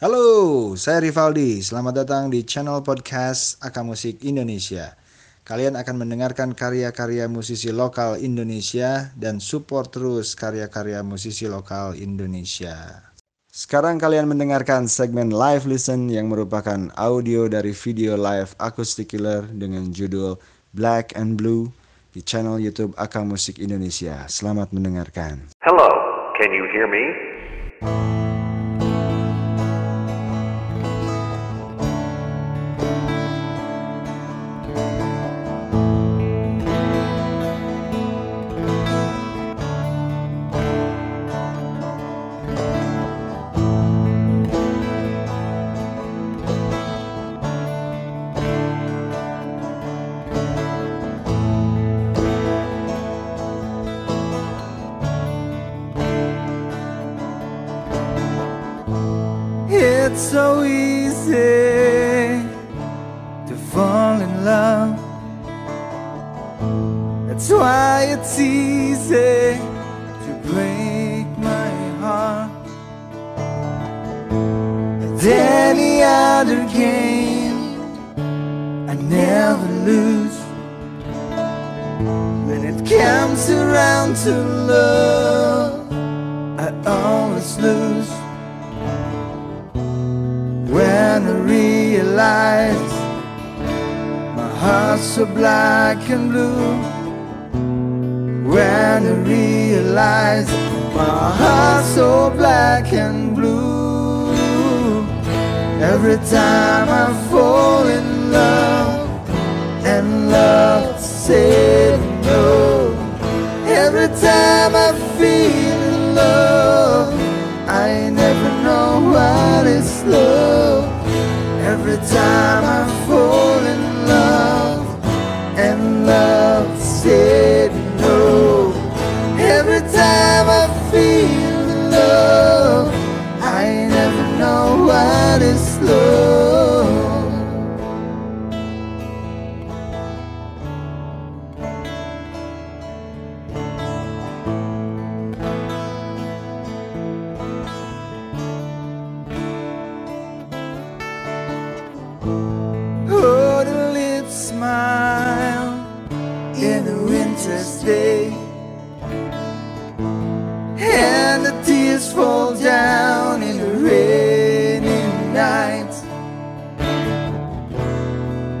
Halo, saya Rivaldi. Selamat datang di channel podcast Aka Musik Indonesia. Kalian akan mendengarkan karya-karya musisi lokal Indonesia dan support terus karya-karya musisi lokal Indonesia. Sekarang kalian mendengarkan segmen live listen yang merupakan audio dari video live Acoustic Killer dengan judul Black and Blue di channel YouTube Aka Musik Indonesia. Selamat mendengarkan. Hello, can you hear me? It's so easy to fall in love. That's why it's easy to break my heart. At any other game, I never lose. When it comes around to love, I always lose. When I realize my heart's so black and blue. When I realize my heart's so black and blue. Every time I fall in love and love said no. Every time I feel in love, time I winter's day, and the tears fall down in the rainy night.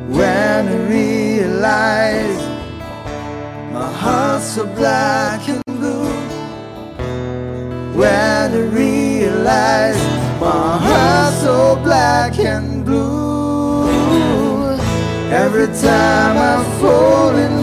When I realize my heart's so black and blue. When I realize my heart's so black and blue. Every time I fall in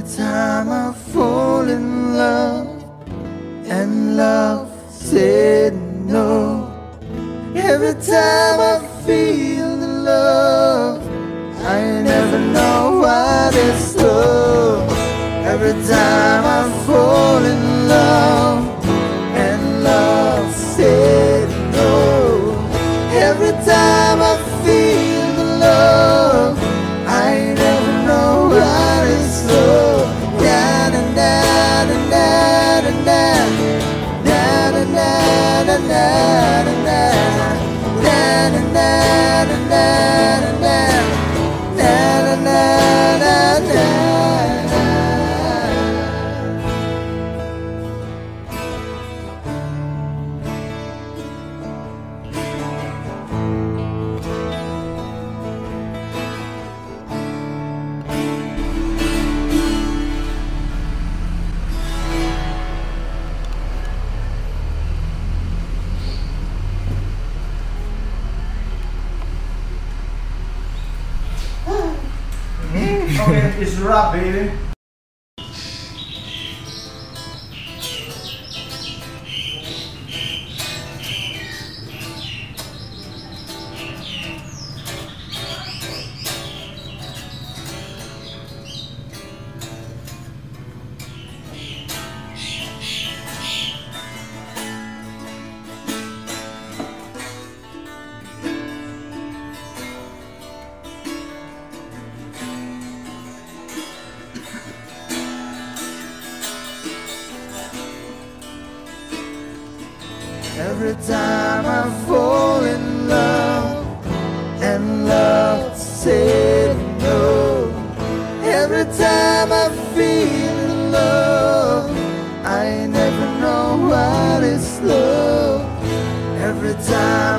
Every time I fall in love and love said no. Every time I feel the love, I never know what is love. Every time I pra ver, né? every time I fall in love and love said no. Every time I feel in love, I never know what is love. Every time.